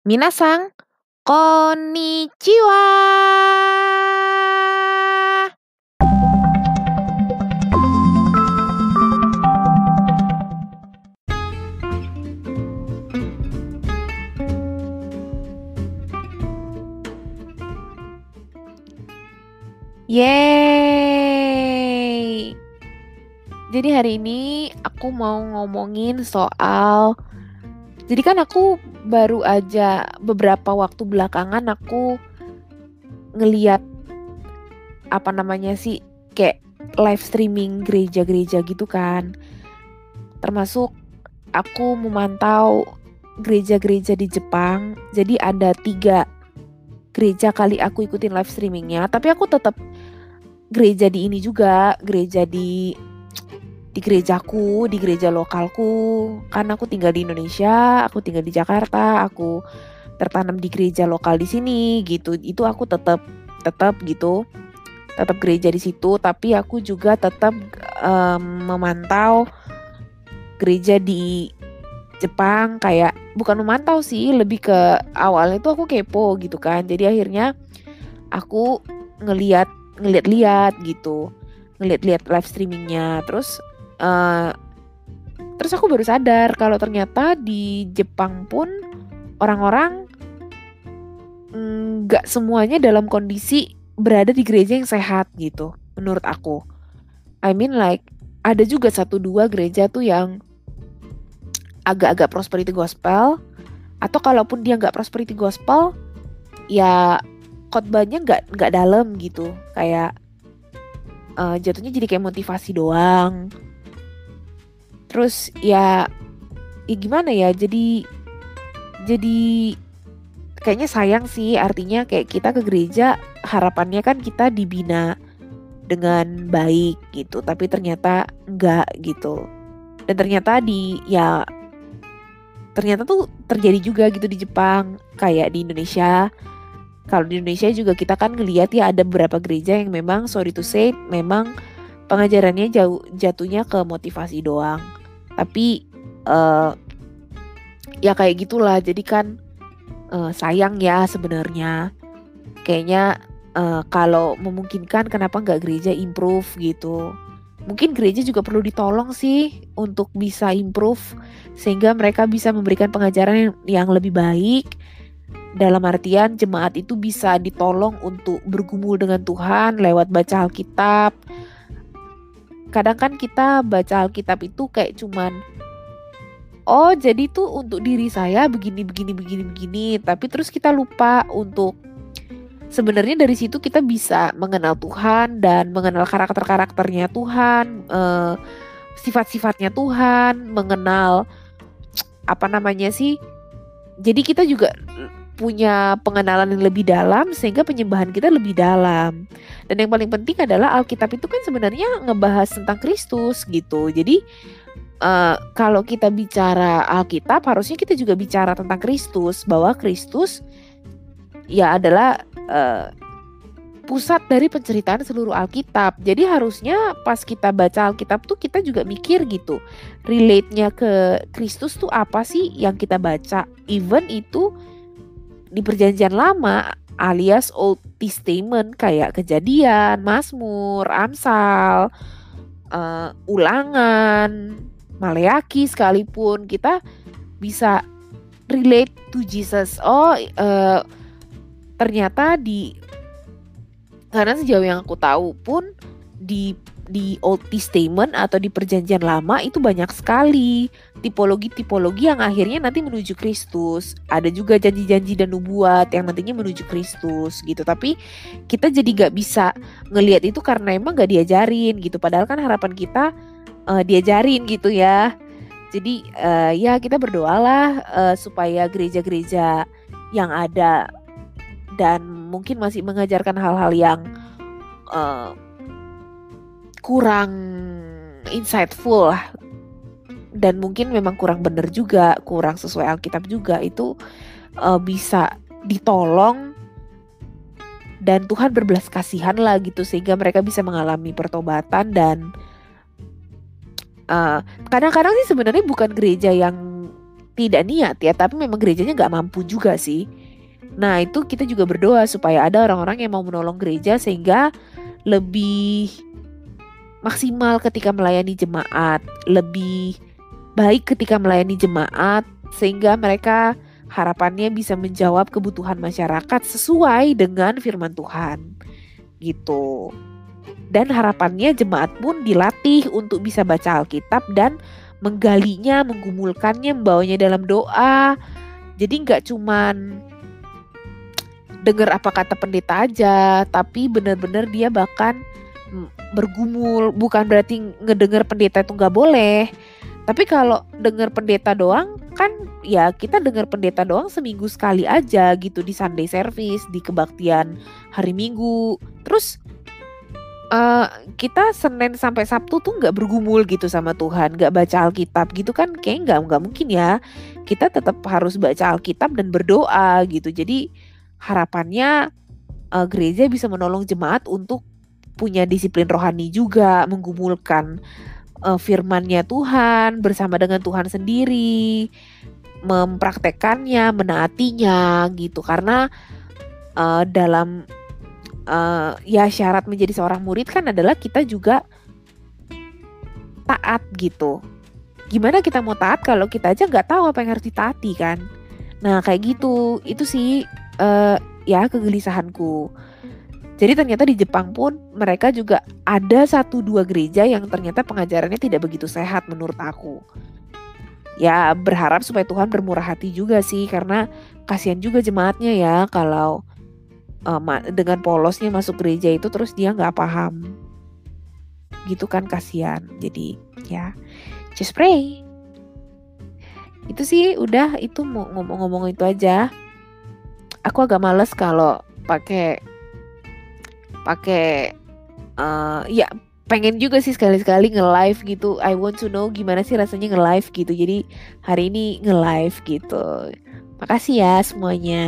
Minasang, konnichiwa! Yeay! Jadi hari ini aku mau ngomongin soal jadi kan aku baru aja beberapa waktu belakangan aku ngeliat apa namanya sih kayak live streaming gereja-gereja gitu kan. Termasuk aku memantau gereja-gereja di Jepang. Jadi ada tiga gereja kali aku ikutin live streamingnya. Tapi aku tetap gereja di ini juga, gereja di di gerejaku, di gereja lokalku. Karena aku tinggal di Indonesia, aku tinggal di Jakarta, aku tertanam di gereja lokal di sini gitu. Itu aku tetap tetap gitu. Tetap gereja di situ, tapi aku juga tetap um, memantau gereja di Jepang kayak bukan memantau sih, lebih ke awalnya itu aku kepo gitu kan. Jadi akhirnya aku ngeliat ngeliat-liat gitu, ngeliat-liat live streamingnya. Terus uh, terus aku baru sadar kalau ternyata di Jepang pun orang-orang nggak mm, semuanya dalam kondisi berada di gereja yang sehat gitu, menurut aku. I mean like ada juga satu dua gereja tuh yang agak-agak prosperity gospel atau kalaupun dia nggak prosperity gospel ya khotbahnya nggak nggak dalam gitu kayak uh, jatuhnya jadi kayak motivasi doang terus ya ya gimana ya jadi jadi kayaknya sayang sih artinya kayak kita ke gereja harapannya kan kita dibina dengan baik gitu tapi ternyata enggak gitu. Dan ternyata di ya ternyata tuh terjadi juga gitu di Jepang kayak di Indonesia. Kalau di Indonesia juga kita kan ngelihat ya ada beberapa gereja yang memang sorry to say memang pengajarannya jauh jatuhnya ke motivasi doang tapi uh, ya kayak gitulah. Jadi kan uh, sayang ya sebenarnya. Kayaknya uh, kalau memungkinkan kenapa nggak gereja improve gitu. Mungkin gereja juga perlu ditolong sih untuk bisa improve sehingga mereka bisa memberikan pengajaran yang, yang lebih baik. Dalam artian jemaat itu bisa ditolong untuk bergumul dengan Tuhan lewat baca Alkitab. Kadang kan kita baca Alkitab itu kayak cuman oh jadi tuh untuk diri saya begini begini begini begini, tapi terus kita lupa untuk sebenarnya dari situ kita bisa mengenal Tuhan dan mengenal karakter-karakternya Tuhan, uh, sifat-sifatnya Tuhan, mengenal apa namanya sih. Jadi kita juga punya pengenalan yang lebih dalam sehingga penyembahan kita lebih dalam. Dan yang paling penting adalah Alkitab itu kan sebenarnya ngebahas tentang Kristus gitu. Jadi uh, kalau kita bicara Alkitab harusnya kita juga bicara tentang Kristus bahwa Kristus ya adalah uh, pusat dari penceritaan seluruh Alkitab. Jadi harusnya pas kita baca Alkitab tuh kita juga mikir gitu. Relate-nya ke Kristus tuh apa sih yang kita baca? Even itu di perjanjian lama alias Old Testament kayak kejadian, Mazmur, Amsal, uh, ulangan, Maleaki sekalipun kita bisa relate to Jesus. Oh, uh, ternyata di karena sejauh yang aku tahu pun di di Old Testament atau di Perjanjian Lama itu banyak sekali tipologi-tipologi yang akhirnya nanti menuju Kristus. Ada juga janji-janji dan nubuat yang nantinya menuju Kristus gitu. Tapi kita jadi gak bisa ngelihat itu karena emang gak diajarin gitu. Padahal kan harapan kita uh, diajarin gitu ya. Jadi uh, ya kita berdoalah uh, supaya gereja-gereja yang ada dan mungkin masih mengajarkan hal-hal yang uh, kurang insightful lah dan mungkin memang kurang benar juga, kurang sesuai Alkitab juga itu uh, bisa ditolong dan Tuhan berbelas kasihan lah gitu sehingga mereka bisa mengalami pertobatan dan kadang kadang-kadang sih sebenarnya bukan gereja yang tidak niat ya, tapi memang gerejanya nggak mampu juga sih. Nah itu kita juga berdoa supaya ada orang-orang yang mau menolong gereja sehingga lebih maksimal ketika melayani jemaat, lebih baik ketika melayani jemaat sehingga mereka harapannya bisa menjawab kebutuhan masyarakat sesuai dengan firman Tuhan. Gitu. Dan harapannya jemaat pun dilatih untuk bisa baca Alkitab dan menggalinya, menggumulkannya, membawanya dalam doa. Jadi nggak cuman dengar apa kata pendeta aja, tapi benar-benar dia bahkan bergumul. Bukan berarti ngedengar pendeta itu nggak boleh, tapi kalau dengar pendeta doang kan ya kita dengar pendeta doang seminggu sekali aja gitu di Sunday service, di kebaktian hari Minggu. Terus uh, kita Senin sampai Sabtu tuh nggak bergumul gitu sama Tuhan, nggak baca Alkitab gitu kan kayak nggak nggak mungkin ya. Kita tetap harus baca Alkitab dan berdoa gitu. Jadi harapannya uh, gereja bisa menolong jemaat untuk punya disiplin rohani juga, menggumulkan uh, firmannya Tuhan bersama dengan Tuhan sendiri, mempraktekannya, menaatinya gitu. Karena uh, dalam uh, ya syarat menjadi seorang murid kan adalah kita juga taat gitu. Gimana kita mau taat kalau kita aja nggak tahu apa yang harus ditaati kan? Nah kayak gitu, itu sih uh, ya kegelisahanku. Jadi ternyata di Jepang pun mereka juga ada satu dua gereja yang ternyata pengajarannya tidak begitu sehat menurut aku. Ya berharap supaya Tuhan bermurah hati juga sih karena kasihan juga jemaatnya ya kalau uh, dengan polosnya masuk gereja itu terus dia nggak paham. Gitu kan kasihan. Jadi ya just pray. Itu sih udah itu ngomong-ngomong itu aja. Aku agak males kalau pakai pakai uh, ya pengen juga sih sekali-sekali nge-live gitu. I want to know gimana sih rasanya nge-live gitu. Jadi hari ini nge-live gitu. Makasih ya semuanya.